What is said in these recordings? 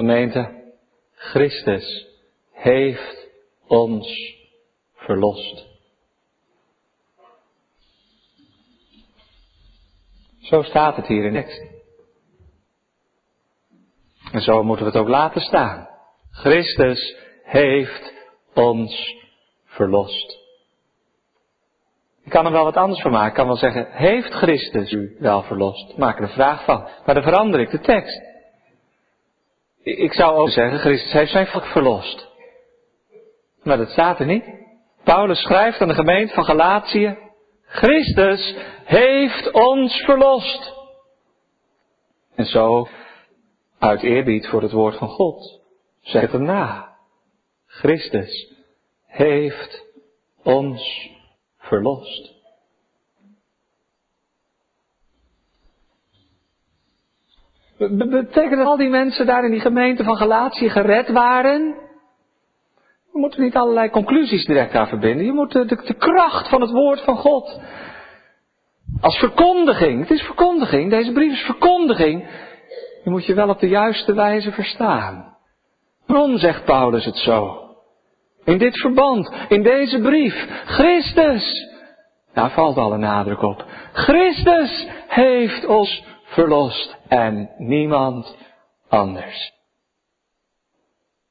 Gemeente, Christus heeft ons verlost. Zo staat het hier in de tekst. En zo moeten we het ook laten staan. Christus heeft ons verlost. Ik kan er wel wat anders van maken. Ik kan wel zeggen, heeft Christus u wel verlost? Maak er een vraag van. Maar dan verander ik de tekst. Ik zou ook zeggen, Christus heeft zijn volk verlost. Maar dat staat er niet. Paulus schrijft aan de gemeente van Galatië, Christus heeft ons verlost. En zo, uit eerbied voor het woord van God, zegt het na. Christus heeft ons verlost. Betekent dat al die mensen daar in die gemeente van Galatië gered waren? We moeten niet allerlei conclusies direct aan verbinden. Je moet de, de, kracht van het woord van God. Als verkondiging. Het is verkondiging. Deze brief is verkondiging. Je moet je wel op de juiste wijze verstaan. Waarom zegt Paulus het zo? In dit verband, in deze brief. Christus. Daar valt alle nadruk op. Christus heeft ons verlost en niemand anders.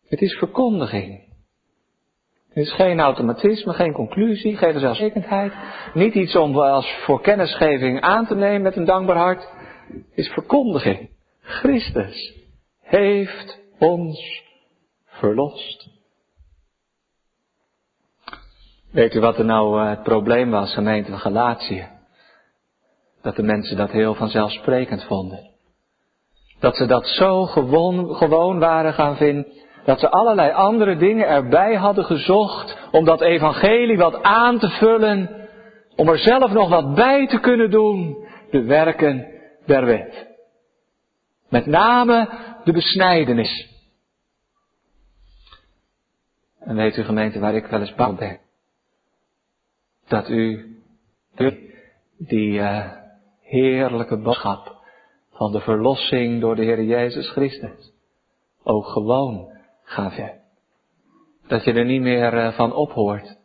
Het is verkondiging. Het is geen automatisme, geen conclusie, geen zelfzekerheid. Niet iets om als voor kennisgeving aan te nemen met een dankbaar hart. Het is verkondiging. Christus heeft ons verlost. Weet u wat er nou eh, het probleem was, gemeente van Galatië? Dat de mensen dat heel vanzelfsprekend vonden. Dat ze dat zo gewoon, gewoon waren gaan vinden, dat ze allerlei andere dingen erbij hadden gezocht om dat evangelie wat aan te vullen, om er zelf nog wat bij te kunnen doen, de werken der wet. Met name de besnijdenis. En weet u gemeente waar ik wel eens bang ben? Dat u die uh, heerlijke boodschap van de verlossing door de Heer Jezus Christus ook gewoon gaat verder. Dat je er niet meer uh, van ophoort.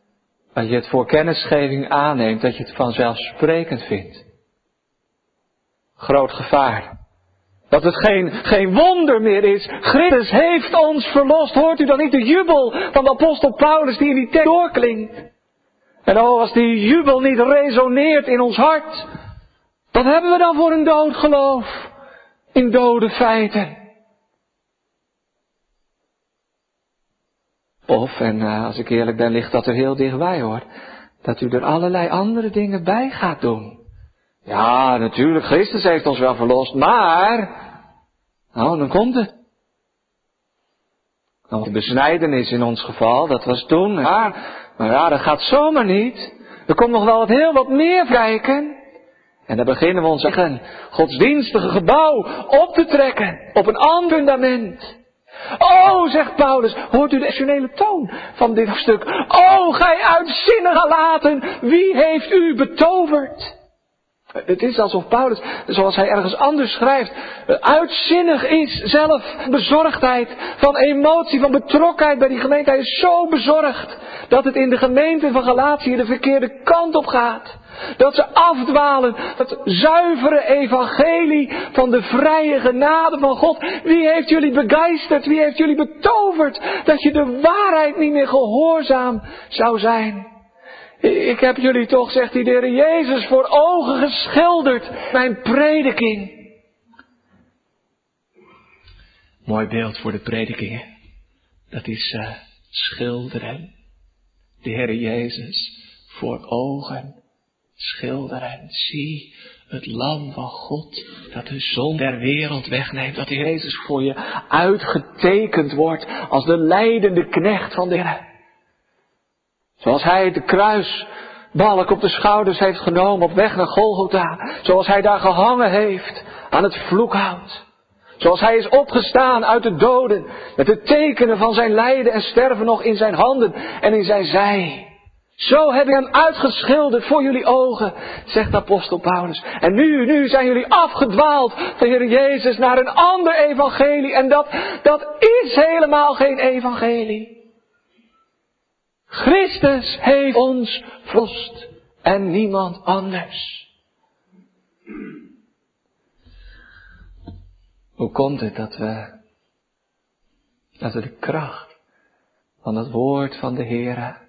Dat je het voor kennisgeving aanneemt, dat je het vanzelfsprekend vindt. Groot gevaar. Dat het geen, geen wonder meer is. Christus heeft ons verlost. Hoort u dan niet de jubel van de apostel Paulus die in die tekst doorklinkt? En oh, als die jubel niet resoneert in ons hart, wat hebben we dan voor een dood geloof? In dode feiten. Of, en uh, als ik eerlijk ben, ligt dat er heel dichtbij hoor, dat u er allerlei andere dingen bij gaat doen. Ja, natuurlijk, Christus heeft ons wel verlost, maar, nou, dan komt het. Nou, de besnijdenis in ons geval, dat was toen, maar, maar ja, dat gaat zomaar niet. Er komt nog wel wat heel wat meer kijken. En dan beginnen we ons eigen godsdienstige gebouw op te trekken op een ander fundament. Oh, zegt Paulus, hoort u de emotionele toon van dit stuk? Oh, gij uitzinnige laten, wie heeft u betoverd? Het is alsof Paulus, zoals hij ergens anders schrijft, uitzinnig is zelf bezorgdheid, van emotie, van betrokkenheid bij die gemeente. Hij is zo bezorgd dat het in de gemeente van Galatië de verkeerde kant op gaat. Dat ze afdwalen, het zuivere evangelie van de vrije genade van God. Wie heeft jullie begeisterd, wie heeft jullie betoverd dat je de waarheid niet meer gehoorzaam zou zijn? Ik heb jullie toch, zegt die de Heer Jezus, voor ogen geschilderd, mijn prediking. Mooi beeld voor de predikingen. Dat is uh, schilderen. De Heer Jezus voor ogen schilderen. Zie het lam van God dat de zon der wereld wegneemt. Dat Jezus voor je uitgetekend wordt als de leidende knecht van de Heer. Zoals hij de kruisbalk op de schouders heeft genomen op weg naar Golgotha. Zoals hij daar gehangen heeft aan het vloekhout. Zoals hij is opgestaan uit de doden met de tekenen van zijn lijden en sterven nog in zijn handen en in zijn zij. Zo heb ik hem uitgeschilderd voor jullie ogen, zegt apostel Paulus. En nu, nu zijn jullie afgedwaald van Heer Jezus naar een ander evangelie. En dat, dat is helemaal geen evangelie. Christus heeft ons verlost en niemand anders. Hoe komt het dat we, dat we de kracht van het woord van de Heer,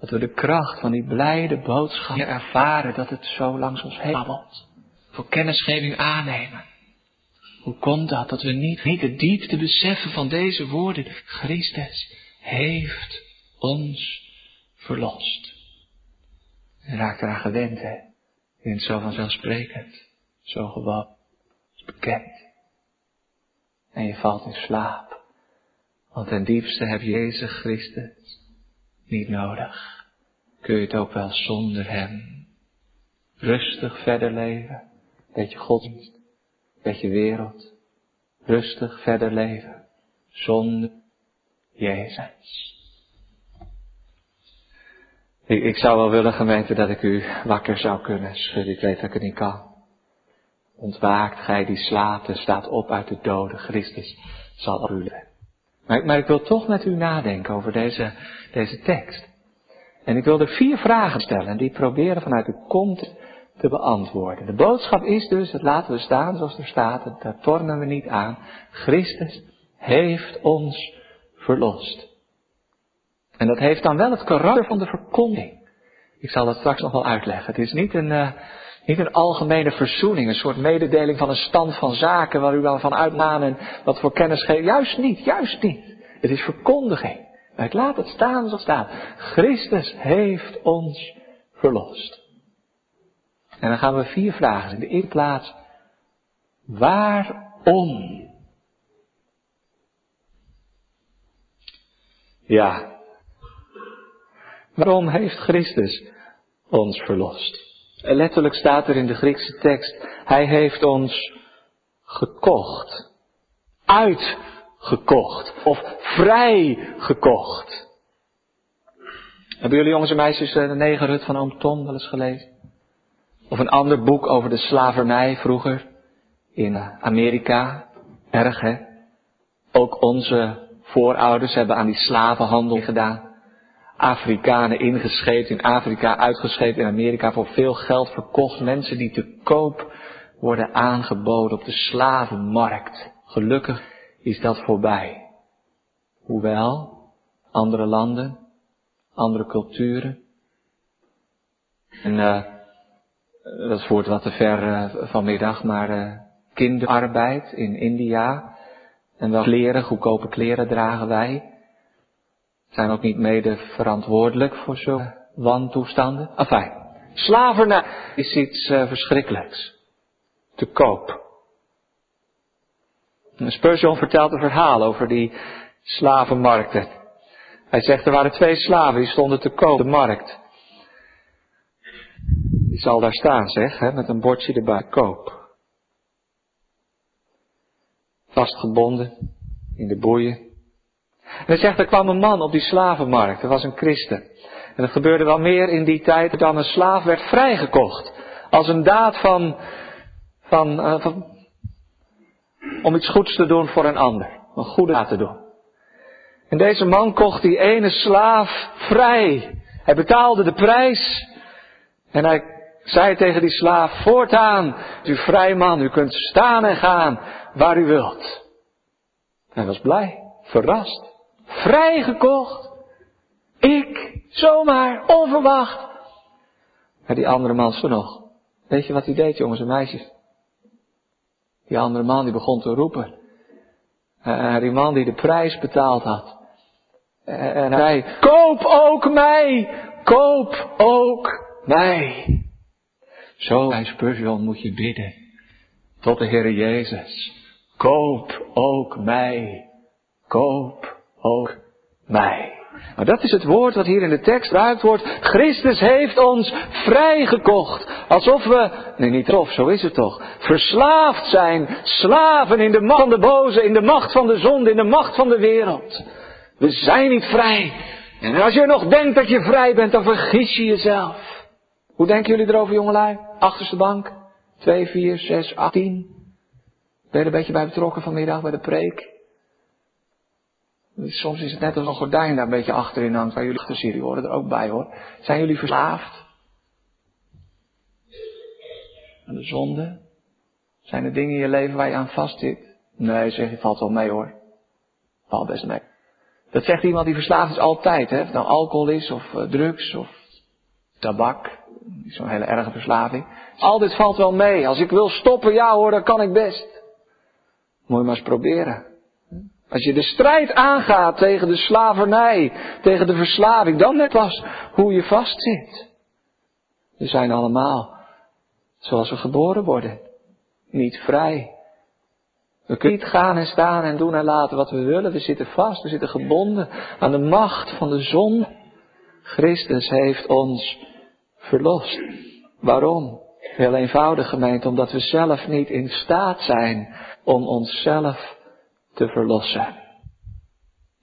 dat we de kracht van die blijde boodschap ervaren dat het zo langs ons heen voor kennisgeving aannemen? Hoe komt dat dat we niet, niet de diepte beseffen van deze woorden? Christus heeft ons verlost. Je raakt eraan gewend, hè? Vindt het zo vanzelfsprekend, zo gewoon, bekend. En je valt in slaap. Want ten diepste heb je Jezus Christus niet nodig. Kun je het ook wel zonder Hem. Rustig verder leven. Beetje godsdienst. Beetje wereld. Rustig verder leven. Zonder Jezus. Ik, ik zou wel willen, gemeente, dat ik u wakker zou kunnen schudden. Ik weet dat ik het niet kan. Ontwaakt gij die slaapt en staat op uit de doden. Christus zal u maar, ik wil toch met u nadenken over deze, deze tekst. En ik wil er vier vragen stellen en die proberen vanuit de kont te beantwoorden. De boodschap is dus, dat laten we staan zoals er staat, daar tornen we niet aan. Christus heeft ons verlost. En dat heeft dan wel het karakter van de verkondiging. Ik zal dat straks nog wel uitleggen. Het is niet een, uh, niet een algemene verzoening, een soort mededeling van een stand van zaken waar u dan van uitmaan en wat voor kennis geeft. Juist niet, juist niet. Het is verkondiging. Ik laat het staan zoals het staat. Christus heeft ons verlost. En dan gaan we vier vragen. In de eerste plaats, waarom? Ja, Waarom heeft Christus ons verlost? Letterlijk staat er in de Griekse tekst, Hij heeft ons gekocht, uitgekocht of vrijgekocht. Hebben jullie jongens en meisjes eh, de negerhut van oom Tom wel eens gelezen? Of een ander boek over de slavernij vroeger in Amerika? Erg hè? Ook onze voorouders hebben aan die slavenhandel gedaan. Afrikanen ingescheept in Afrika, uitgescheept in Amerika, voor veel geld verkocht. Mensen die te koop worden aangeboden op de slavenmarkt. Gelukkig is dat voorbij. Hoewel, andere landen, andere culturen. En uh, dat voert wat te ver uh, vanmiddag, maar uh, kinderarbeid in India. En wel kleren, goedkope kleren dragen wij zijn ook niet mede verantwoordelijk voor zo'n wantoestanden. Enfin, slavernij is iets uh, verschrikkelijks. Te koop. Spurgeon vertelt een verhaal over die slavenmarkten. Hij zegt er waren twee slaven die stonden te koop op de markt. Die zal daar staan, zeg, hè, met een bordje erbij, koop. Vastgebonden in de boeien. En hij zegt, er kwam een man op die slavenmarkt, er was een christen. En het gebeurde wel meer in die tijd dan een slaaf werd vrijgekocht. Als een daad van, van, uh, van om iets goeds te doen voor een ander. Een goede daad te doen. En deze man kocht die ene slaaf vrij. Hij betaalde de prijs. En hij zei tegen die slaaf, voortaan, u vrij man, u kunt staan en gaan waar u wilt. Hij was blij, verrast. Vrijgekocht. Ik, zomaar, onverwacht. Maar die andere man stond nog. Weet je wat hij deed, jongens en meisjes? Die andere man die begon te roepen. En die man die de prijs betaald had. En hij koop ook mij! Koop ook mij! Zo bij Spurgeon moet je bidden. Tot de Heer Jezus. Koop ook mij. Koop ook mij. Maar dat is het woord wat hier in de tekst gebruikt wordt. Christus heeft ons vrijgekocht. Alsof we, nee niet of, zo is het toch. Verslaafd zijn, slaven in de macht van de boze, in de macht van de zonde, in de macht van de wereld. We zijn niet vrij. En als je nog denkt dat je vrij bent, dan vergis je jezelf. Hoe denken jullie erover, jongelui? Achterste bank? 2, 4, 6, 8, 10? Ben je een beetje bij betrokken vanmiddag bij de preek? Soms is het net als een gordijn daar een beetje achterin hangt, waar jullie achter jullie horen er ook bij hoor. Zijn jullie verslaafd? Aan de zonde? Zijn er dingen in je leven waar je aan vast zit? Nee, zeg je, valt wel mee hoor. Valt best mee. Dat zegt iemand die verslaafd is altijd, hè. Of nou alcohol is, of uh, drugs, of tabak. Zo'n hele erge verslaving. Al dit valt wel mee. Als ik wil stoppen, ja hoor, dan kan ik best. Moet je maar eens proberen. Als je de strijd aangaat tegen de slavernij, tegen de verslaving, dan net pas hoe je vastzit. We zijn allemaal zoals we geboren worden. Niet vrij. We kunnen niet gaan en staan en doen en laten wat we willen. We zitten vast, we zitten gebonden aan de macht van de zon. Christus heeft ons verlost. Waarom? Heel eenvoudig gemeend, omdat we zelf niet in staat zijn om onszelf te verlossen.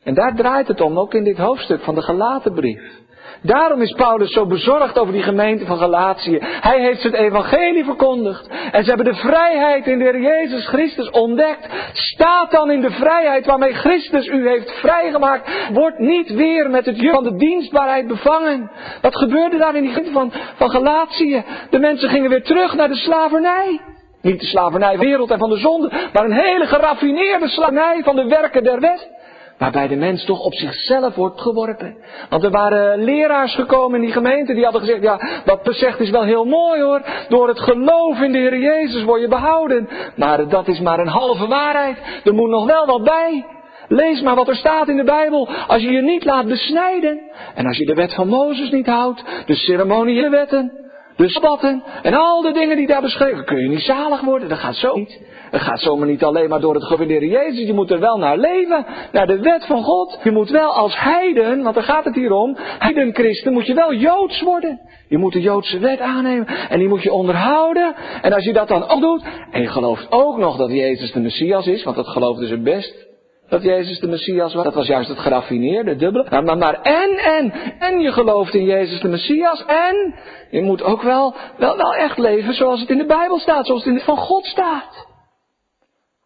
En daar draait het om, ook in dit hoofdstuk van de gelaten brief. Daarom is Paulus zo bezorgd over die gemeente van Galatië. Hij heeft het evangelie verkondigd. En ze hebben de vrijheid in de Heer Jezus Christus ontdekt. Staat dan in de vrijheid waarmee Christus u heeft vrijgemaakt. Wordt niet weer met het juk van de dienstbaarheid bevangen. Wat gebeurde daar in die gemeente van, van Galatië? De mensen gingen weer terug naar de slavernij. Niet de slavernij wereld en van de zonde, maar een hele geraffineerde slavernij van de werken der wet. Waarbij de mens toch op zichzelf wordt geworpen. Want er waren leraars gekomen in die gemeente die hadden gezegd, ja, wat zegt is wel heel mooi hoor. Door het geloof in de Heer Jezus word je behouden. Maar dat is maar een halve waarheid. Er moet nog wel wat bij. Lees maar wat er staat in de Bijbel. Als je je niet laat besnijden. En als je de wet van Mozes niet houdt. De ceremoniële wetten. De sabbatten en al de dingen die daar beschreven, kun je niet zalig worden. Dat gaat zo niet. Het gaat zomaar niet alleen maar door het gewendeerde Jezus. Je moet er wel naar leven. Naar de wet van God. Je moet wel als heiden, want daar gaat het hier om. Heiden christen moet je wel Joods worden. Je moet de Joodse wet aannemen. En die moet je onderhouden. En als je dat dan ook doet. En je gelooft ook nog dat Jezus de Messias is. Want dat geloofden ze best dat Jezus de Messias was. Dat was juist het geraffineerde, dubbele. Maar, maar, maar en, en, en je gelooft in Jezus de Messias. En je moet ook wel, wel, wel echt leven zoals het in de Bijbel staat, zoals het in van God staat.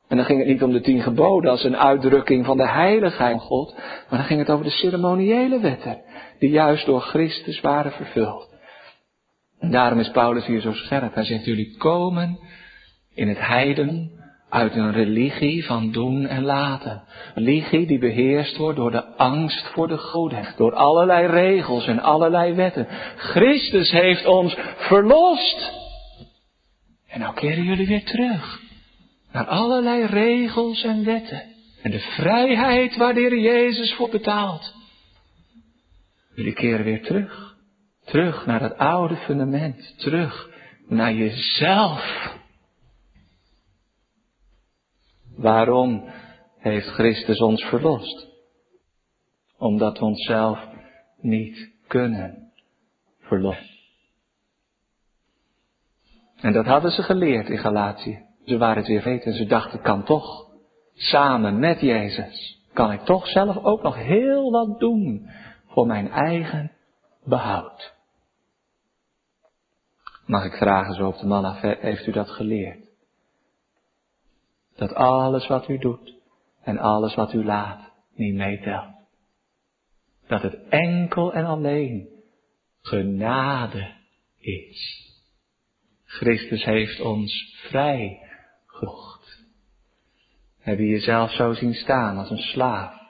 En dan ging het niet om de tien geboden als een uitdrukking van de heiligheid van God, maar dan ging het over de ceremoniële wetten, die juist door Christus waren vervuld. En daarom is Paulus hier zo scherp. Hij zegt, jullie komen in het heiden uit een religie van doen en laten. Religie die beheerst wordt door de angst voor de godheid. Door allerlei regels en allerlei wetten. Christus heeft ons verlost. En nou keren jullie weer terug. Naar allerlei regels en wetten. En de vrijheid waar de Heer Jezus voor betaalt. Jullie keren weer terug. Terug naar het oude fundament. Terug naar jezelf. Waarom heeft Christus ons verlost? Omdat we onszelf niet kunnen verlossen. En dat hadden ze geleerd in Galatië. Ze waren het weer weten en ze dachten, kan toch, samen met Jezus, kan ik toch zelf ook nog heel wat doen voor mijn eigen behoud. Mag ik vragen zo op de man af, heeft u dat geleerd? Dat alles wat u doet en alles wat u laat niet meetelt. Dat het enkel en alleen genade is. Christus heeft ons vrij gekocht. Heb je jezelf zo zien staan als een slaaf,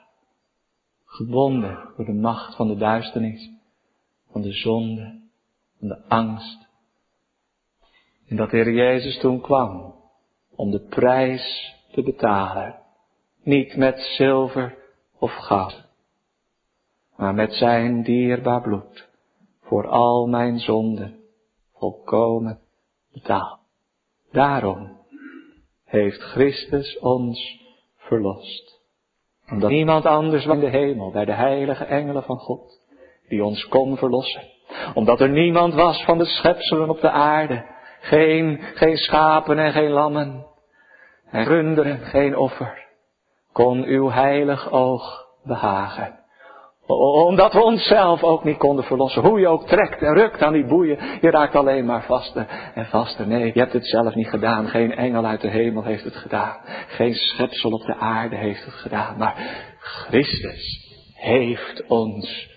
gebonden door de macht van de duisternis, van de zonde, van de angst. En dat de Heer Jezus toen kwam om de prijs te betalen. Niet met zilver of goud, maar met zijn dierbaar bloed voor al mijn zonden volkomen betaald. Daarom heeft Christus ons verlost. Omdat niemand anders was in de hemel, bij de heilige engelen van God, die ons kon verlossen. Omdat er niemand was van de schepselen op de aarde, geen, geen schapen en geen lammen, en runderen geen offer, kon uw heilig oog behagen Omdat we onszelf ook niet konden verlossen. Hoe je ook trekt en rukt aan die boeien. Je raakt alleen maar vaster en vaster. Nee, je hebt het zelf niet gedaan. Geen engel uit de hemel heeft het gedaan. Geen schepsel op de aarde heeft het gedaan. Maar Christus heeft ons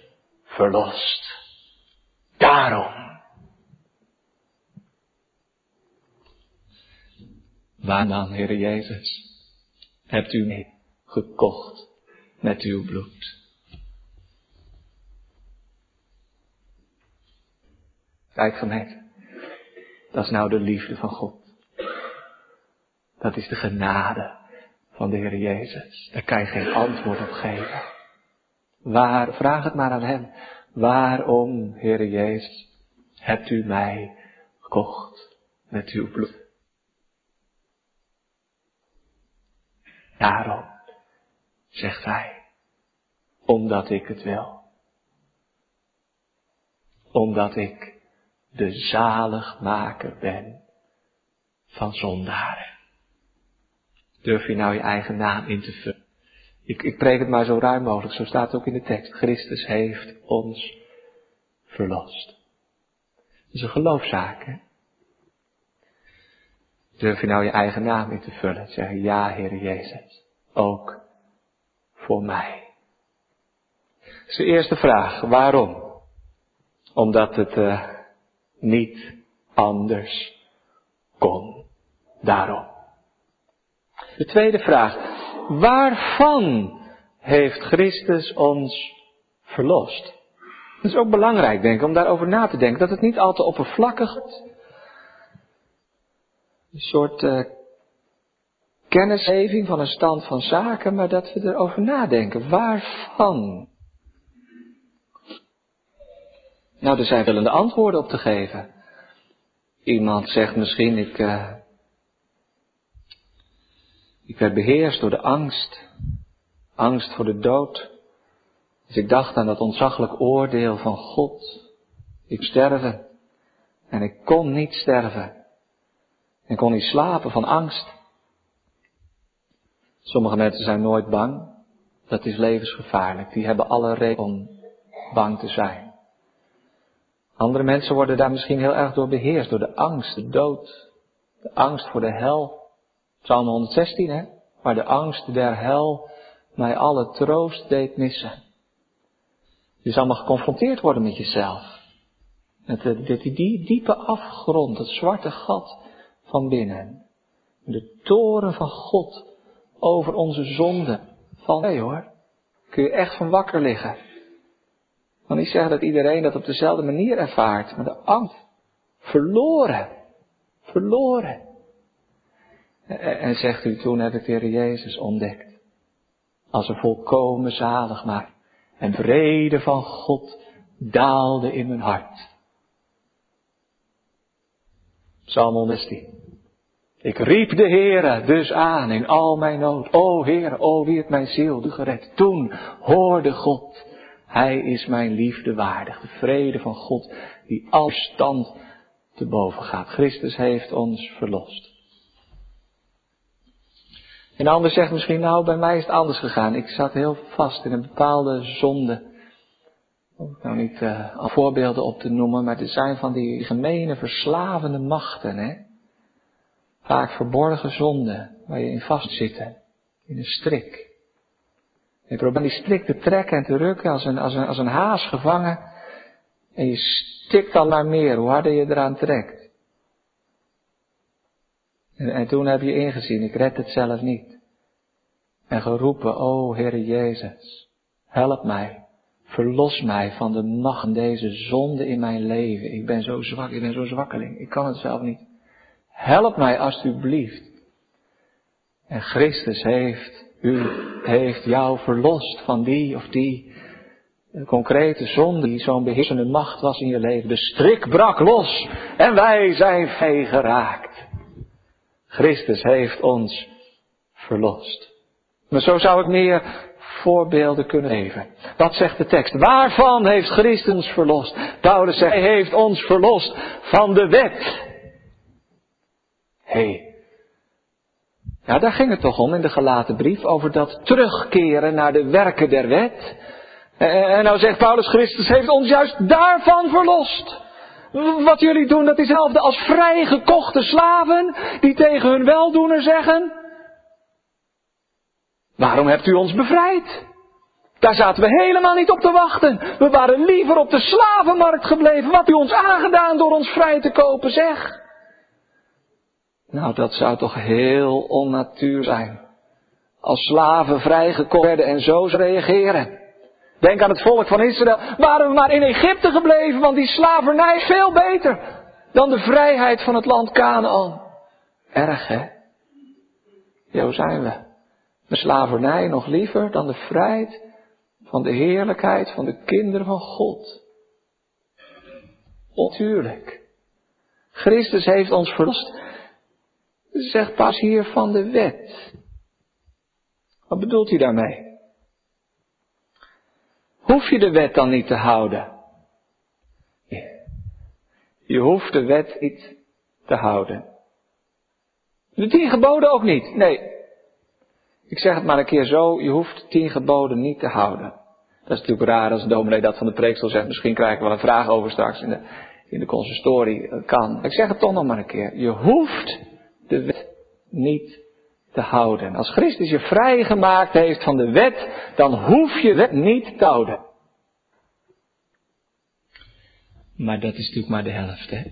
verlost. Daarom. Waar dan, Heer Jezus, hebt u mij gekocht met uw bloed? Kijk gemeente, dat is nou de liefde van God. Dat is de genade van de Heer Jezus. Daar kan je geen antwoord op geven. Waar, vraag het maar aan Hem. Waarom, Heer Jezus, hebt u mij gekocht met uw bloed? Daarom, zegt Hij, omdat ik het wil. Omdat ik de zaligmaker ben van zondaren. Durf je nou je eigen naam in te vullen? Ik, ik preek het maar zo ruim mogelijk, zo staat het ook in de tekst. Christus heeft ons verlost. Dat is een geloofzaak, hè? Durf je nou je eigen naam in te vullen? Zeggen, ja, Heer Jezus, ook voor mij. Is de eerste vraag. Waarom? Omdat het uh, niet anders kon. Daarom. De tweede vraag. Waarvan heeft Christus ons verlost? Dat is ook belangrijk, denk ik, om daarover na te denken. Dat het niet al te oppervlakkig. Een soort uh, kennisgeving van een stand van zaken, maar dat we erover nadenken. Waarvan? Nou, er zijn willende antwoorden op te geven. Iemand zegt misschien, ik, uh, ik werd beheerst door de angst. Angst voor de dood. Dus ik dacht aan dat ontzaglijk oordeel van God. Ik sterven. En ik kon niet sterven. En kon niet slapen van angst. Sommige mensen zijn nooit bang. Dat is levensgevaarlijk. Die hebben alle reden om bang te zijn. Andere mensen worden daar misschien heel erg door beheerst, door de angst, de dood, de angst voor de hel. Psalm 116, hè? Waar de angst der hel mij alle troost deed missen. Je zal maar geconfronteerd worden met jezelf. Met die, die diepe afgrond, het zwarte gat van binnen. De toren van God over onze zonde. Van nee hoor. Kun je echt van wakker liggen. Ik wil niet zeggen dat iedereen dat op dezelfde manier ervaart, maar de angst. Verloren. Verloren. En zegt u, toen heb ik de Heer Jezus ontdekt. Als een volkomen zalig maar. En vrede van God daalde in mijn hart. Psalm 116. Ik riep de Heere dus aan in al mijn nood. O Heer, o wie het mijn ziel du gered. Toen hoorde God, Hij is mijn liefde waardig. De vrede van God die al stand te boven gaat. Christus heeft ons verlost. En de ander zegt misschien, nou, bij mij is het anders gegaan. Ik zat heel vast in een bepaalde zonde. Om nou niet uh, voorbeelden op te noemen, maar er zijn van die gemene, verslavende machten, hè. Vaak verborgen zonden, waar je in vast zit, in een strik. Je probeert die strik te trekken en te rukken als een, als een, als een haas gevangen. En je stikt al maar meer, hoe harder je eraan trekt. En, en toen heb je ingezien, ik red het zelf niet. En geroepen, o Heere Jezus, help mij. Verlos mij van de macht deze zonde in mijn leven. Ik ben zo zwak, ik ben zo zwakkeling. Ik kan het zelf niet. Help mij alstublieft. En Christus heeft u, heeft jou verlost van die of die concrete zonde die zo'n beheersende macht was in je leven. De strik brak los en wij zijn vrij geraakt. Christus heeft ons verlost. Maar zo zou ik meer voorbeelden kunnen geven. Wat zegt de tekst? Waarvan heeft Christus verlost? Paulus zegt, hij heeft ons verlost van de wet. Hey. Ja, daar ging het toch om in de gelaten brief, over dat terugkeren naar de werken der wet. En nou zegt Paulus, Christus heeft ons juist daarvan verlost. Wat jullie doen, dat is hetzelfde als vrijgekochte slaven die tegen hun weldoener zeggen, waarom hebt u ons bevrijd? Daar zaten we helemaal niet op te wachten. We waren liever op de slavenmarkt gebleven. Wat u ons aangedaan door ons vrij te kopen, zeg. Nou, dat zou toch heel onnatuur zijn. Als slaven vrijgekocht werden en zo reageren. Denk aan het volk van Israël. Waren we maar in Egypte gebleven, want die slavernij is veel beter dan de vrijheid van het land Canaan. Erg, hè? Zo zijn we. De slavernij nog liever dan de vrijheid van de heerlijkheid van de kinderen van God. Natuurlijk. Christus heeft ons verlost. Zegt pas hier van de wet. Wat bedoelt hij daarmee? Hoef je de wet dan niet te houden? Je hoeft de wet niet te houden. De tien geboden ook niet. Nee. Ik zeg het maar een keer zo, je hoeft tien geboden niet te houden. Dat is natuurlijk raar als een dominee dat van de preek zal zegt. Misschien krijgen we wel een vraag over straks in de, in de consistorie. Kan. Ik zeg het toch nog maar een keer. Je hoeft de wet niet te houden. Als Christus je vrijgemaakt heeft van de wet, dan hoef je wet niet te houden. Maar dat is natuurlijk maar de helft, hè.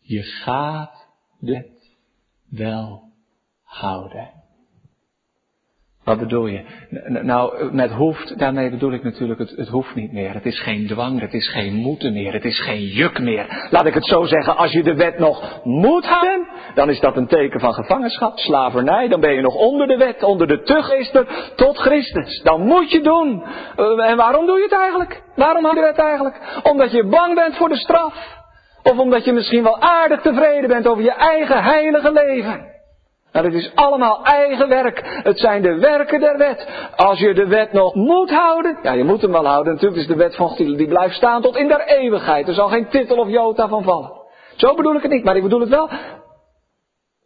Je gaat de wel houden. Wat bedoel je? Nou, met hoeft, daarmee bedoel ik natuurlijk, het, hoeft niet meer. Het is geen dwang, het is geen moeten meer, het is geen juk meer. Laat ik het zo zeggen, als je de wet nog moet houden, dan is dat een teken van gevangenschap, slavernij. Dan ben je nog onder de wet, onder de tuchtmeester tot Christus. Dan moet je doen. Eh, en waarom doe je het eigenlijk? Waarom hou je het eigenlijk? Omdat je bang bent voor de straf. Of omdat je misschien wel aardig tevreden bent over je eigen heilige leven. Nou, het is allemaal eigen werk. Het zijn de werken der wet. Als je de wet nog moet houden, ja, je moet hem wel houden. Natuurlijk is de wet van God die blijft staan tot in der eeuwigheid. Er zal geen titel of jota van vallen. Zo bedoel ik het niet, maar ik bedoel het wel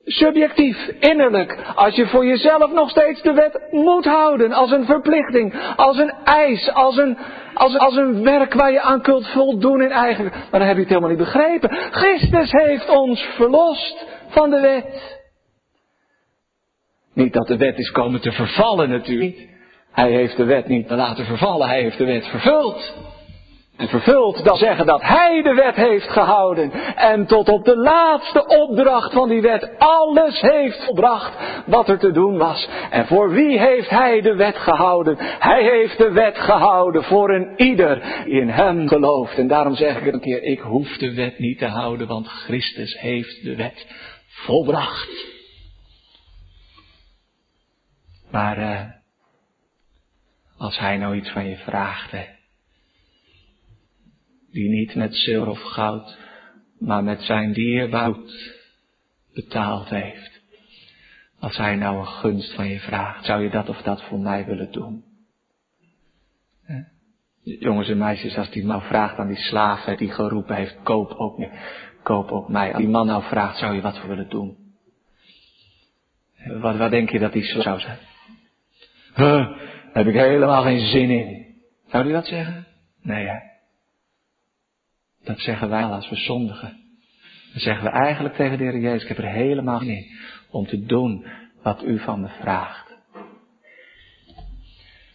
subjectief, innerlijk. Als je voor jezelf nog steeds de wet moet houden, als een verplichting, als een eis, als een, als, als een werk waar je aan kunt voldoen in eigen. Maar dan heb je het helemaal niet begrepen. Christus heeft ons verlost van de wet. Niet dat de wet is komen te vervallen natuurlijk. Hij heeft de wet niet laten vervallen, hij heeft de wet vervuld. En vervuld, dan zeggen dat hij de wet heeft gehouden. En tot op de laatste opdracht van die wet alles heeft volbracht wat er te doen was. En voor wie heeft hij de wet gehouden? Hij heeft de wet gehouden voor een ieder in hem gelooft. En daarom zeg ik het een keer, ik hoef de wet niet te houden, want Christus heeft de wet volbracht. Maar uh, als hij nou iets van je vraagt, die niet met zilver of goud, maar met zijn dierbaar betaald heeft. Als hij nou een gunst van je vraagt, zou je dat of dat voor mij willen doen? Jongens en meisjes, als die man vraagt aan die slaaf die geroepen heeft, koop ook, koop ook mij. Als die man nou vraagt, zou je wat voor willen doen? Wat, wat denk je dat die zou zijn? Huh, heb ik helemaal geen zin in. Zou die dat zeggen? Nee, hè? Dat zeggen wij als we zondigen. Dan zeggen we eigenlijk tegen de Heer Jezus, ik heb er helemaal geen in om te doen wat u van me vraagt.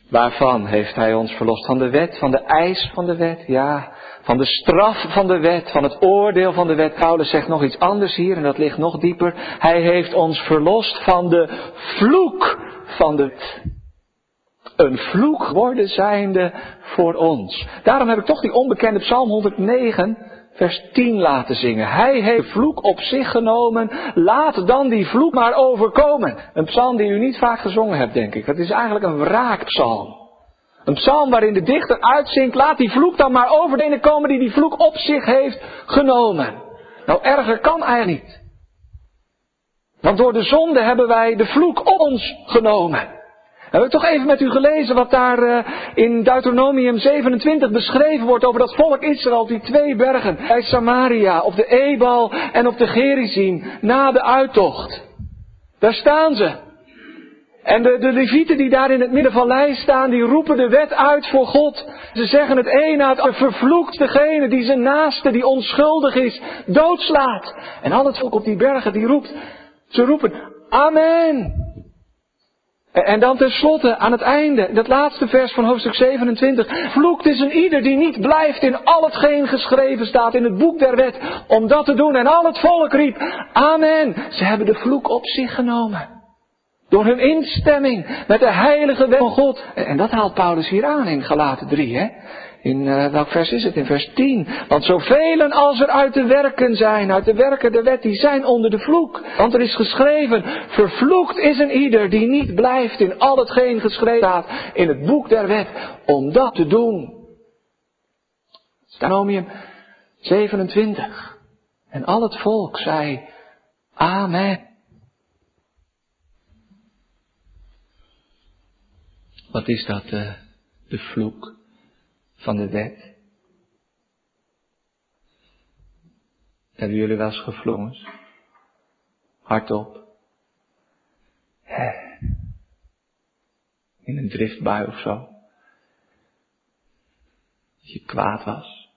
Waarvan heeft Hij ons verlost? Van de wet, van de eis van de wet, ja. Van de straf van de wet, van het oordeel van de wet. Paulus zegt nog iets anders hier en dat ligt nog dieper. Hij heeft ons verlost van de vloek van de een vloek worden zijnde voor ons. Daarom heb ik toch die onbekende Psalm 109, vers 10 laten zingen. Hij heeft vloek op zich genomen, laat dan die vloek maar overkomen. Een psalm die u niet vaak gezongen hebt, denk ik. Dat is eigenlijk een wraakpsalm. Een psalm waarin de dichter uitzingt, laat die vloek dan maar over de ene komen die die vloek op zich heeft genomen. Nou, erger kan eigenlijk niet. Want door de zonde hebben wij de vloek op ons genomen. Hebben we toch even met u gelezen wat daar uh, in Deuteronomium 27 beschreven wordt over dat volk Israël die twee bergen. Bij Samaria, op de Ebal en op de Gerizim, na de uittocht. Daar staan ze. En de, de levieten die daar in het midden van lijst staan, die roepen de wet uit voor God. Ze zeggen het een na het vervloekt degene die zijn naaste, die onschuldig is, doodslaat. En al het volk op die bergen, die roept, ze roepen, Amen. En dan tenslotte aan het einde, dat laatste vers van hoofdstuk 27. Vloekt is een ieder die niet blijft in al hetgeen geschreven staat in het boek der wet om dat te doen. En al het volk riep, Amen. Ze hebben de vloek op zich genomen. Door hun instemming met de heilige wet van God. En dat haalt Paulus hier aan in Galaten 3, hè. In uh, welk vers is het? In vers 10. Want zoveel als er uit de werken zijn, uit de werken der wet, die zijn onder de vloek. Want er is geschreven, vervloekt is een ieder die niet blijft in al hetgeen geschreven staat in het boek der wet, om dat te doen. Stanomium 27. En al het volk zei, Amen. Wat is dat, uh, de vloek van de wet? Hebben jullie wel eens gevlogen? Hardop. In een driftbui of zo. Dat je kwaad was.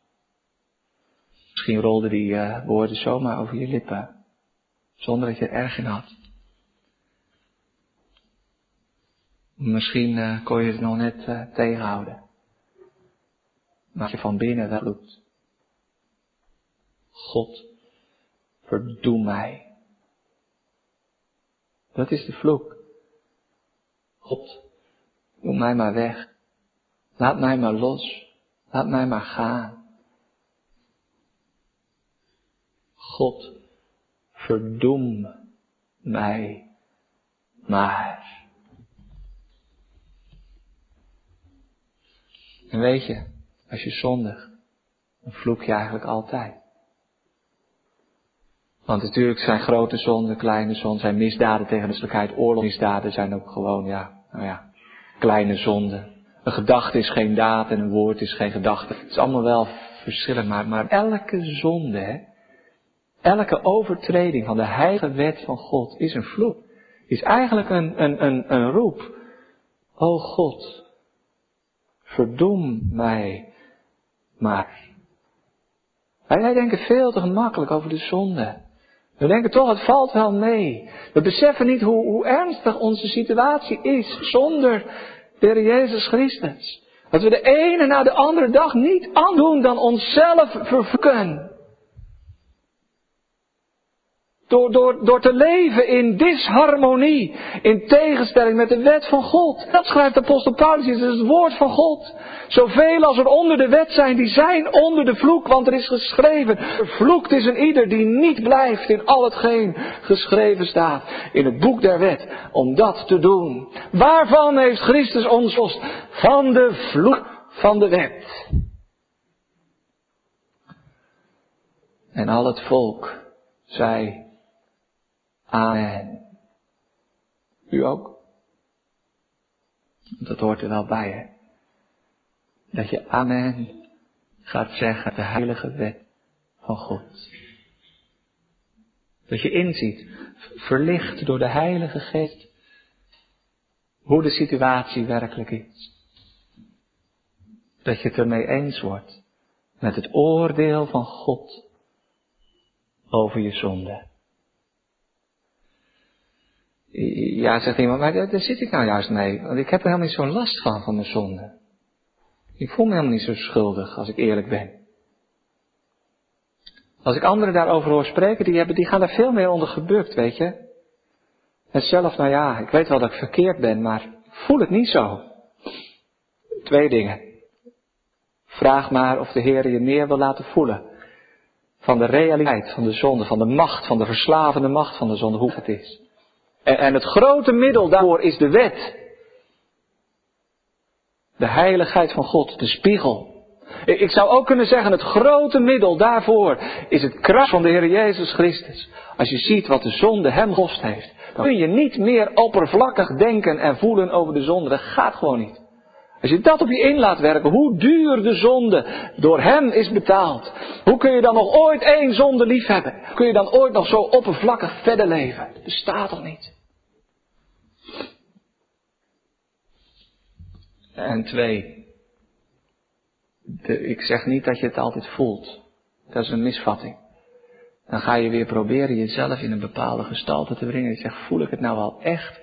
Misschien rolden die uh, woorden zomaar over je lippen. Zonder dat je er erg in had. Misschien uh, kon je het nog net uh, tegenhouden. Maar je van binnen wel roept. God, verdoem mij. Dat is de vloek. God, doe mij maar weg. Laat mij maar los. Laat mij maar gaan. God, verdoem mij maar. En weet je, als je zondigt, dan vloek je eigenlijk altijd. Want natuurlijk zijn grote zonden, kleine zonden, zijn misdaden tegen de menselijkheid. Oorlogsmisdaden zijn ook gewoon, ja, nou ja, kleine zonden. Een gedachte is geen daad en een woord is geen gedachte. Het is allemaal wel verschillend, maar, maar elke zonde, hè, elke overtreding van de heilige wet van God is een vloek. Is eigenlijk een, een, een, een roep. O God, verdoem mij maar. Wij, denken veel te gemakkelijk over de zonde. We denken toch, het valt wel mee. We beseffen niet hoe, hoe ernstig onze situatie is zonder de Jezus Christus. Dat we de ene na de andere dag niet aandoen dan onszelf vervloeken. Door, door, door te leven in disharmonie, in tegenstelling met de wet van God. Dat schrijft de apostel Paulus, dat is het woord van God. Zoveel als er onder de wet zijn, die zijn onder de vloek, want er is geschreven, vervloekt is een ieder die niet blijft in al hetgeen geschreven staat in het boek der wet, om dat te doen. Waarvan heeft Christus ons los? Van de vloek van de wet. En al het volk zei, Amen. U ook? Dat hoort er wel bij, hè? Dat je Amen gaat zeggen, de heilige wet van God. Dat je inziet, verlicht door de Heilige Geest, hoe de situatie werkelijk is. Dat je het ermee eens wordt met het oordeel van God over je zonde. Ja, zegt iemand, maar daar, zit ik nou juist mee. Want ik heb er helemaal niet zo'n last van, van mijn zonde. Ik voel me helemaal niet zo schuldig, als ik eerlijk ben. Als ik anderen daarover hoor spreken, die, hebben, die gaan daar veel meer onder gebukt, weet je. En zelf, nou ja, ik weet wel dat ik verkeerd ben, maar voel het niet zo. Twee dingen. Vraag maar of de Heer je meer wil laten voelen. Van de realiteit van de zonde, van de macht, van de verslavende macht van de zonde, hoe het is. En, het grote middel daarvoor is de wet. De heiligheid van God, de spiegel. Ik zou ook kunnen zeggen, het grote middel daarvoor is het kracht van de Heer Jezus Christus. Als je ziet wat de zonde hem gekost heeft, dan kun je niet meer oppervlakkig denken en voelen over de zonde. Dat gaat gewoon niet. Als je dat op je in laat werken, hoe duur de zonde door hem is betaald. Hoe kun je dan nog ooit één zonde lief hebben? Kun je dan ooit nog zo oppervlakkig verder leven? Bestaat toch niet? En twee, ik zeg niet dat je het altijd voelt. Dat is een misvatting. Dan ga je weer proberen jezelf in een bepaalde gestalte te brengen. Je zegt, voel ik het nou wel echt?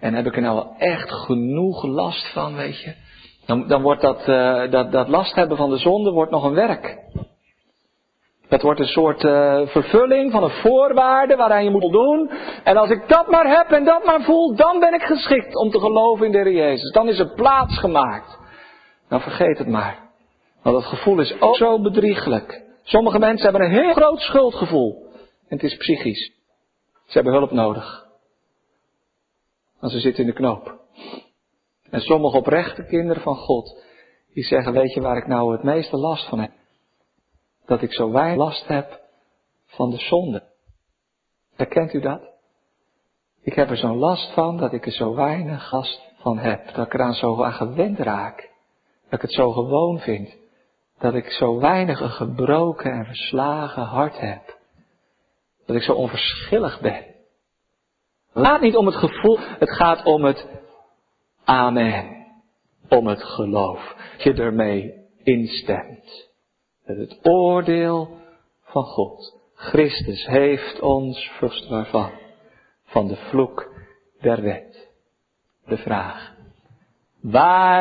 En heb ik er nou wel echt genoeg last van, weet je? Dan, dan wordt dat, uh, dat, dat last hebben van de zonde wordt nog een werk. Dat wordt een soort uh, vervulling van een voorwaarde waaraan je moet voldoen. En als ik dat maar heb en dat maar voel, dan ben ik geschikt om te geloven in de Heer Jezus. Dan is er plaats gemaakt. Nou vergeet het maar. Want dat gevoel is ook zo bedrieglijk. Sommige mensen hebben een heel groot schuldgevoel. En het is psychisch. Ze hebben hulp nodig. Want ze zitten in de knoop. En sommige oprechte kinderen van God, die zeggen, weet je waar ik nou het meeste last van heb? Dat ik zo weinig last heb van de zonde. Herkent u dat? Ik heb er zo'n last van dat ik er zo weinig last van heb. Dat ik eraan zo aan gewend raak. Dat ik het zo gewoon vind. Dat ik zo weinig een gebroken en verslagen hart heb. Dat ik zo onverschillig ben. Gaat niet om het gevoel, het gaat om het amen. Om het geloof. Je ermee instemt. Met het oordeel van God. Christus heeft ons verst waarvan? Van de vloek der wet. De vraag. Waardoor?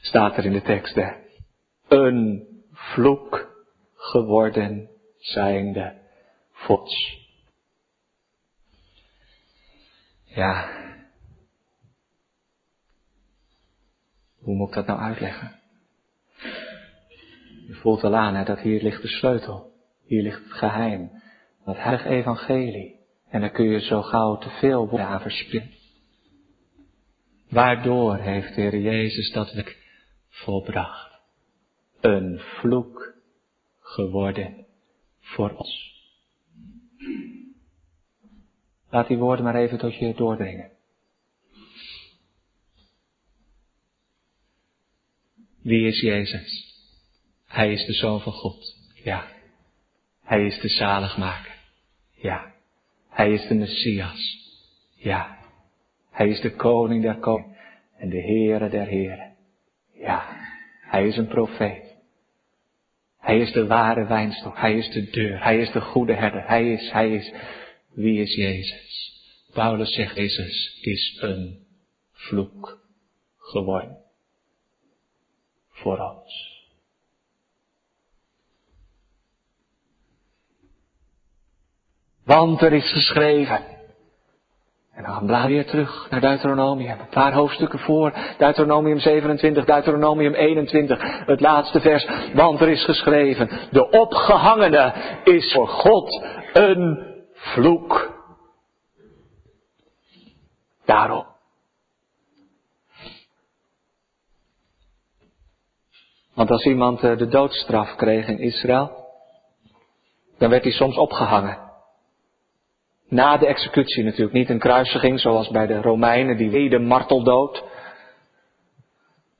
Staat er in de tekst? Een vloek geworden zijnde vots. Ja. Hoe moet ik dat nou uitleggen? Je voelt al aan hè, dat hier ligt de sleutel. Hier ligt het geheim. Dat heilige evangelie. En daar kun je zo gauw te veel woorden verspillen. Waardoor heeft de Heer Jezus dat werk volbracht? Een vloek geworden voor ons. Laat die woorden maar even tot je doordringen. Wie is Jezus? Hij is de Zoon van God. Ja. Hij is de zaligmaker. Ja. Hij is de Messias. Ja. Hij is de koning der koningen en de Heere der heren. Ja. Hij is een profeet. Hij is de ware wijnstok. Hij is de deur. Hij is de goede herder. Hij is, hij is, wie is Jezus? Paulus zegt, Jezus is een vloek geworden. Voor ons. Want er is geschreven. En dan gaan we weer terug naar Deuteronomium. Een paar hoofdstukken voor. Deuteronomium 27, Deuteronomium 21. Het laatste vers. Want er is geschreven. De opgehangene is voor God een vloek. Daarom. Want als iemand eh, de doodstraf kreeg in Israël, dan werd hij soms opgehangen. Na de executie natuurlijk, niet een kruisiging zoals bij de Romeinen, die weder marteldood.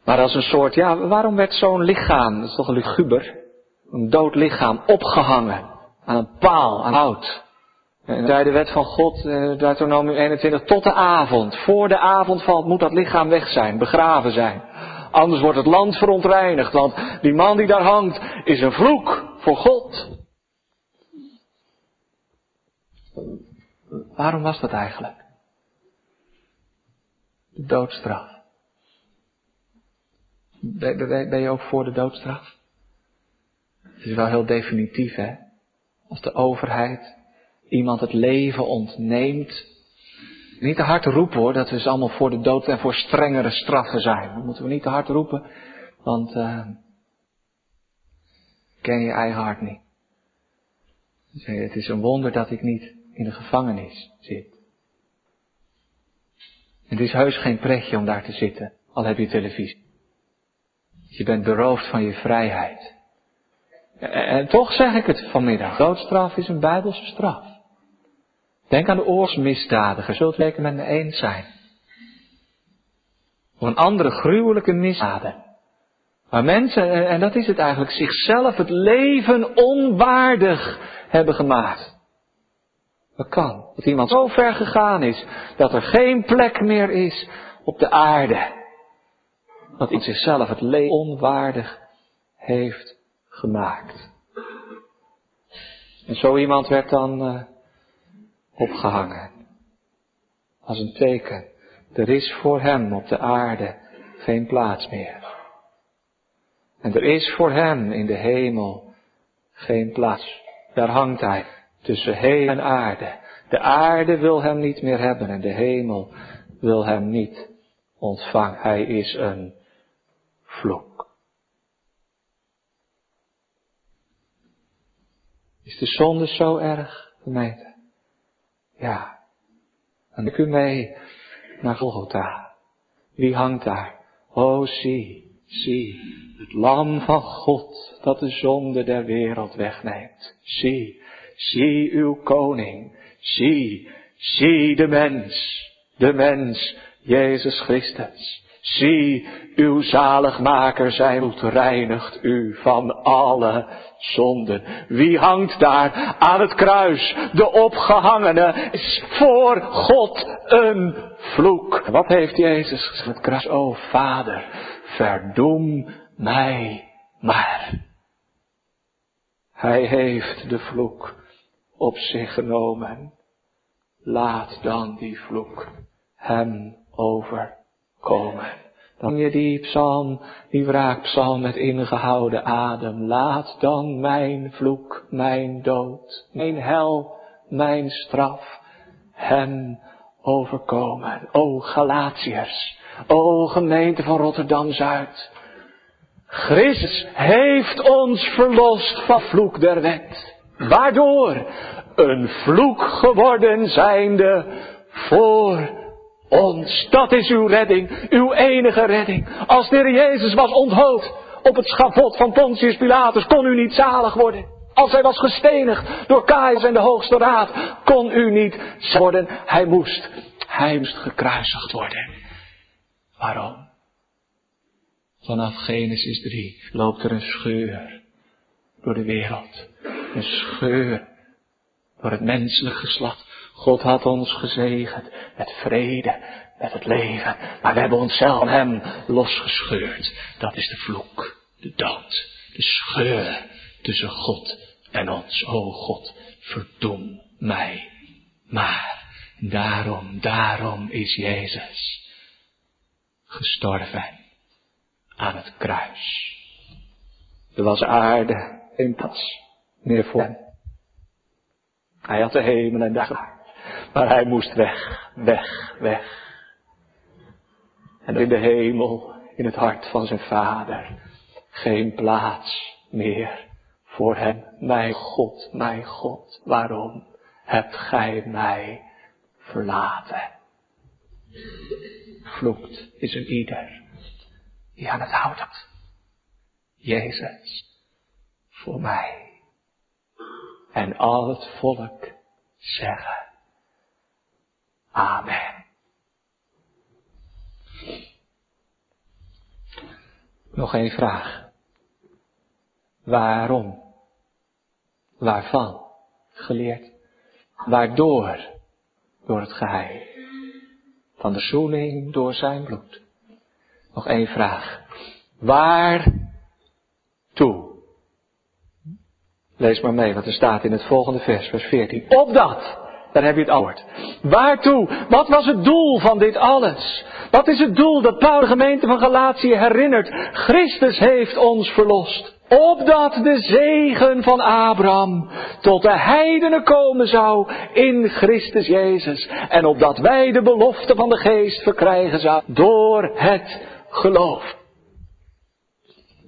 Maar als een soort, ja, waarom werd zo'n lichaam, dat is toch een luguber, een dood lichaam, opgehangen aan een paal, aan hout. En bij de wet van God, eh, Deuteronomium 21, tot de avond. Voor de avond valt, moet dat lichaam weg zijn, begraven zijn. Anders wordt het land verontreinigd, want die man die daar hangt is een vloek voor God. Waarom was dat eigenlijk? De doodstraf. Ben, je ook voor de doodstraf? Het is wel heel definitief, hè? Als de overheid iemand het leven ontneemt. Niet te hard roepen hoor, dat we dus allemaal voor de dood en voor strengere straffen zijn. Moeten we niet te hard roepen, want uh, ken je eigen hart niet. Het is een wonder dat ik niet in de gevangenis zit. Het is heus geen pretje om daar te zitten, al heb je televisie. Je bent beroofd van je vrijheid. En toch zeg ik het vanmiddag. Doodstraf is een bijbelse straf. Denk aan de oorsmisdadiger, zult u met me eens zijn. Of een andere gruwelijke misdaden. Waar mensen, en dat is het eigenlijk, zichzelf het leven onwaardig hebben gemaakt. Dat kan. Dat iemand zo ver gegaan is dat er geen plek meer is op de aarde. Dat in zichzelf het leven onwaardig heeft gemaakt. En zo iemand werd dan uh, opgehangen. Als een teken. Er is voor hem op de aarde geen plaats meer. En er is voor hem in de hemel geen plaats. Daar hangt hij tussen hemel en aarde. De aarde wil hem niet meer hebben en de hemel wil hem niet ontvangen. Hij is een vloek. Is de zonde zo erg, gemeente? Ja. En ik u mee naar Golgotha. Wie hangt daar? O, zie, zie, het lam van God dat de zonde der wereld wegneemt. Zie, zie uw koning. Zie, zie de mens, de mens, Jezus Christus. Zie, uw zaligmaker zijn reinigt u van alle zonden. Wie hangt daar aan het kruis? De opgehangene is voor God een vloek. Wat heeft Jezus gezegd? Het kruis, o Vader, verdoem mij maar. Hij heeft de vloek op zich genomen. Laat dan die vloek hem overkomen. Dan je die psalm, die wraakpsalm met ingehouden adem. Laat dan mijn vloek, mijn dood, mijn hel, mijn straf hem overkomen. O Galatiërs, o gemeente van Rotterdam-Zuid. Christus heeft ons verlost van vloek der wet. Waardoor? Een vloek geworden zijnde voor ons. Dat is uw redding, uw enige redding. Als de Heer Jezus was onthoofd op het schavot van Pontius Pilatus, kon u niet zalig worden. Als hij was gestenigd door Caius en de Hoogste Raad, kon u niet worden. Hij moest, hij moest gekruisigd worden. Waarom? Vanaf Genesis 3 loopt er een scheur door de wereld. Een scheur door het menselijk geslacht. God had ons gezegend met vrede, met het leven. Maar we hebben onszelf hem losgescheurd. Dat is de vloek, de dood, de scheur tussen God en ons. O God, verdoem mij. Maar daarom, daarom is Jezus gestorven aan het kruis. Er was aarde in pas meer voor hem. Hij had de hemel en de. Maar hij moest weg, weg, weg. En in de hemel, in het hart van zijn vader, geen plaats meer voor hem. Mijn God, mijn God, waarom hebt gij mij verlaten? Vloekt is een ieder die aan het had. Jezus, voor mij. En al het volk zeggen. Amen. Nog één vraag. Waarom? Waarvan? Geleerd. Waardoor? Door het geheim. Van de zoening door zijn bloed. Nog één vraag. Waar toe? Lees maar mee wat er staat in het volgende vers, vers 14. Opdat, daar heb je het antwoord. Waartoe? Wat was het doel van dit alles? Wat is het doel dat Paul de gemeente van Galatië herinnert? Christus heeft ons verlost. Opdat de zegen van Abraham tot de heidenen komen zou in Christus Jezus. En opdat wij de belofte van de geest verkrijgen zouden door het geloof.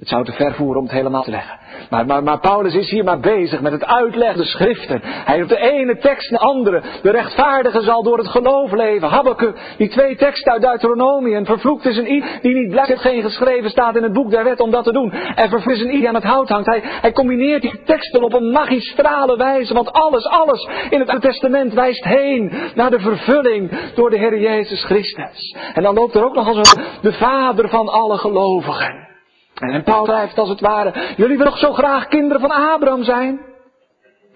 Het zou te ver voeren om het helemaal te leggen. Maar, maar, maar Paulus is hier maar bezig met het uitleggen de schriften. Hij heeft de ene tekst naar de andere. De rechtvaardige zal door het geloof leven. Habakkuk, die twee teksten uit Deuteronomie. En vervloekt is een i die niet blijft geen geschreven staat in het boek der wet om dat te doen. En vervloekt is een i die aan het hout hangt. Hij, hij combineert die teksten op een magistrale wijze. Want alles, alles in het Oude Testament wijst heen naar de vervulling door de Heer Jezus Christus. En dan loopt er ook nog als de vader van alle gelovigen. En Paul schrijft als het ware, jullie willen nog zo graag kinderen van Abraham zijn?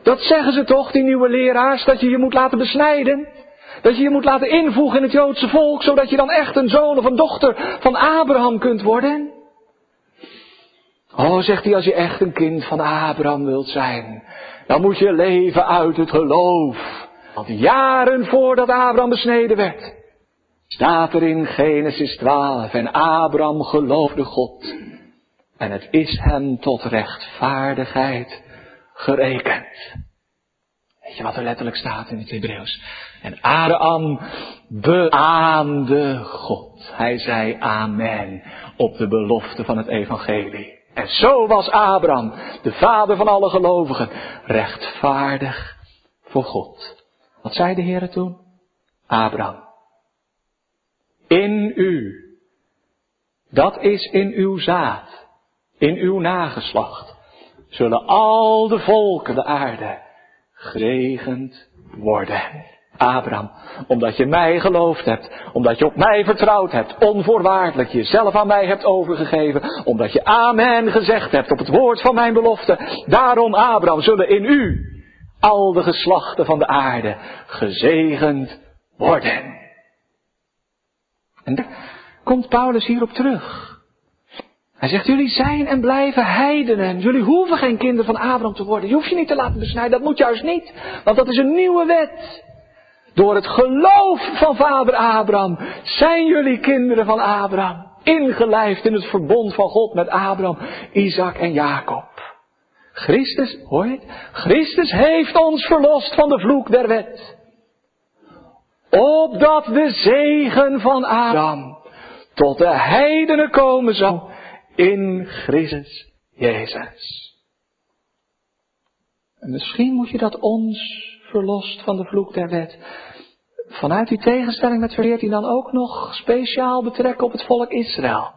Dat zeggen ze toch, die nieuwe leraars, dat je je moet laten besnijden. Dat je je moet laten invoegen in het Joodse volk, zodat je dan echt een zoon of een dochter van Abraham kunt worden. Oh, zegt hij, als je echt een kind van Abraham wilt zijn, dan moet je leven uit het geloof. Want jaren voordat Abraham besneden werd, staat er in Genesis 12, en Abraham geloofde God. En het is hem tot rechtvaardigheid gerekend. Weet je wat er letterlijk staat in het Hebreeuws? En Abraham beaamde God. Hij zei amen op de belofte van het evangelie. En zo was Abraham, de vader van alle gelovigen, rechtvaardig voor God. Wat zei de Heer toen? Abraham, in u, dat is in uw zaad, in uw nageslacht, zullen al de volken de aarde gezegend worden. Abraham, omdat je mij geloofd hebt, omdat je op mij vertrouwd hebt, onvoorwaardelijk jezelf aan mij hebt overgegeven, omdat je amen gezegd hebt op het woord van mijn belofte. Daarom, Abraham, zullen in u al de geslachten van de aarde gezegend worden. En daar komt Paulus hierop terug. Hij zegt, jullie zijn en blijven heidenen. Jullie hoeven geen kinderen van Abraham te worden. Je hoeft je niet te laten besnijden. Dat moet juist niet. Want dat is een nieuwe wet. Door het geloof van vader Abraham zijn jullie kinderen van Abraham. Ingelijfd in het verbond van God met Abraham, Isaac en Jacob. Christus, hoor je het? Christus heeft ons verlost van de vloek der wet. Opdat de zegen van Abraham tot de heidenen komen zou in Christus Jezus. En misschien moet je dat ons verlost van de vloek der wet. Vanuit die tegenstelling met vers hij dan ook nog speciaal betrekken op het volk Israël.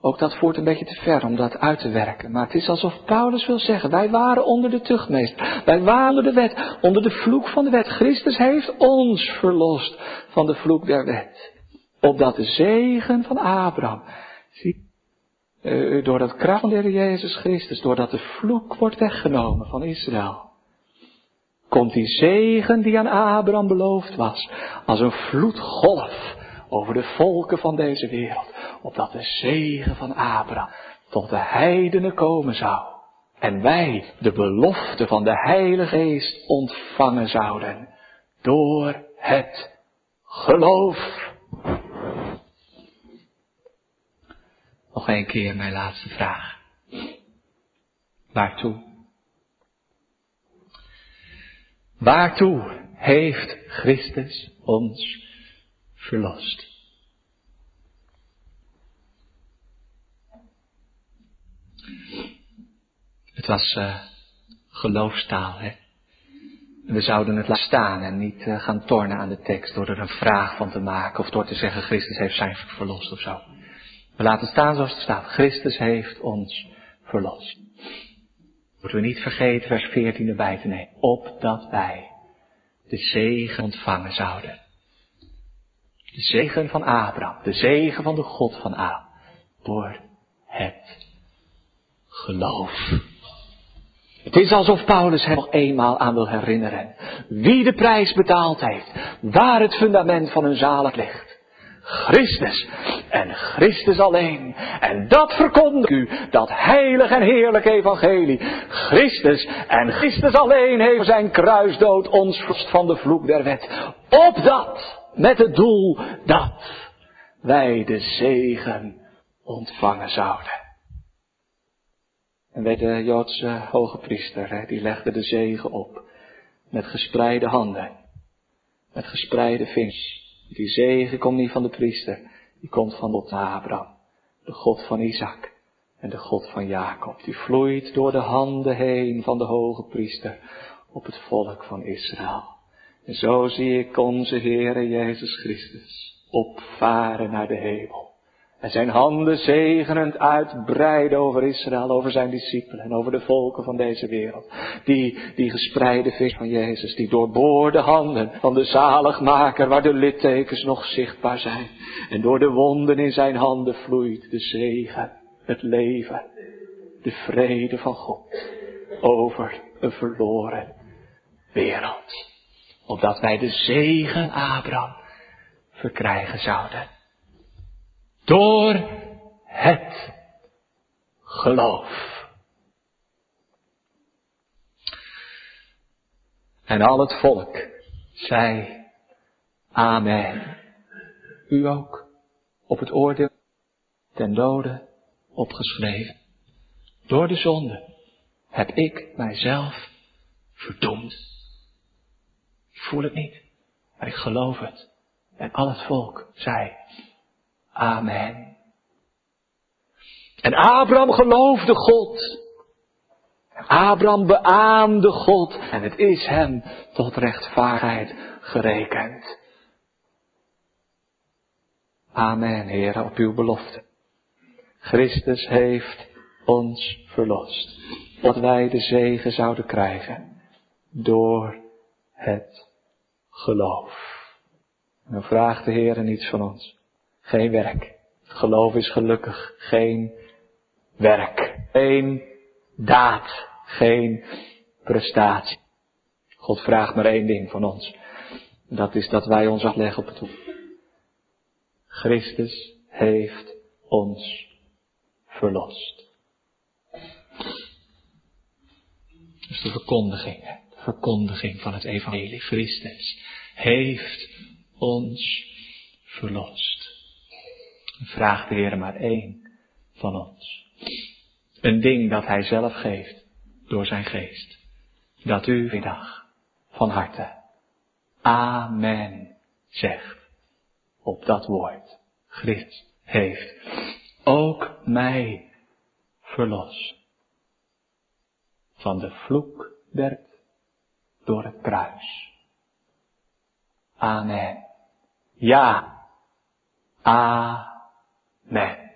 Ook dat voert een beetje te ver om dat uit te werken. Maar het is alsof Paulus wil zeggen, wij waren onder de tuchtmeester. Wij waren onder de wet, onder de vloek van de wet. Christus heeft ons verlost van de vloek der wet. Opdat de zegen van Abraham, uh, door het kracht Jezus Christus, doordat de vloek wordt weggenomen van Israël, komt die zegen die aan Abraham beloofd was, als een vloedgolf over de volken van deze wereld, opdat de zegen van Abraham tot de heidenen komen zou. En wij de belofte van de Heilige Geest ontvangen zouden door het geloof. Nog een keer mijn laatste vraag. Waartoe? Waartoe heeft Christus ons verlost? Het was uh, geloofstaal, hè? We zouden het laten staan en niet uh, gaan tornen aan de tekst door er een vraag van te maken of door te zeggen Christus heeft zijn verlost of zo. We laten staan zoals het staat. Christus heeft ons verlost. Moeten we niet vergeten vers 14 erbij te nemen. Opdat wij de zegen ontvangen zouden. De zegen van Abraham. De zegen van de God van Abraham. Door het geloof. Het is alsof Paulus hem nog eenmaal aan wil herinneren. Wie de prijs betaald heeft. Waar het fundament van hun zalig ligt. Christus en Christus alleen. En dat verkondigt u, dat heilig en heerlijk evangelie. Christus en Christus alleen heeft zijn kruisdood ons van de vloek der wet. Opdat, met het doel dat wij de zegen ontvangen zouden. En weet de Joodse hoge priester, die legde de zegen op. Met gespreide handen. Met gespreide vingers. Die zegen komt niet van de priester, die komt van God Abraham, de God van Isaac en de God van Jacob. Die vloeit door de handen heen van de hoge priester op het volk van Israël. En zo zie ik onze Heere Jezus Christus opvaren naar de hemel. En zijn handen zegenend uitbreiden over Israël, over zijn discipelen en over de volken van deze wereld. Die, die gespreide vis van Jezus, die doorboorde handen van de zaligmaker waar de littekens nog zichtbaar zijn. En door de wonden in zijn handen vloeit de zegen, het leven, de vrede van God over een verloren wereld. Opdat wij de zegen Abraham verkrijgen zouden. Door het geloof. En al het volk zei Amen. U ook op het oordeel ten dode opgeschreven. Door de zonde heb ik mijzelf verdoemd. Ik voel het niet, maar ik geloof het. En al het volk zei Amen. En Abraham geloofde God. Abraham beaamde God en het is hem tot rechtvaardigheid gerekend. Amen, Heer, op uw belofte. Christus heeft ons verlost. Dat wij de zegen zouden krijgen door het geloof. En dan vraagt de Heer niets van ons. Geen werk. Geloof is gelukkig. Geen werk. Geen daad. Geen prestatie. God vraagt maar één ding van ons. Dat is dat wij ons afleggen op het. Christus heeft ons verlost. Dus de verkondiging, de verkondiging van het evangelie. Christus heeft ons verlost. Vraagt de Heer maar één van ons. Een ding dat Hij zelf geeft door zijn geest. Dat u vandaag van harte Amen zegt op dat woord. Christus heeft ook mij verlost van de vloek der door het kruis. Amen. Ja. Amen. 没。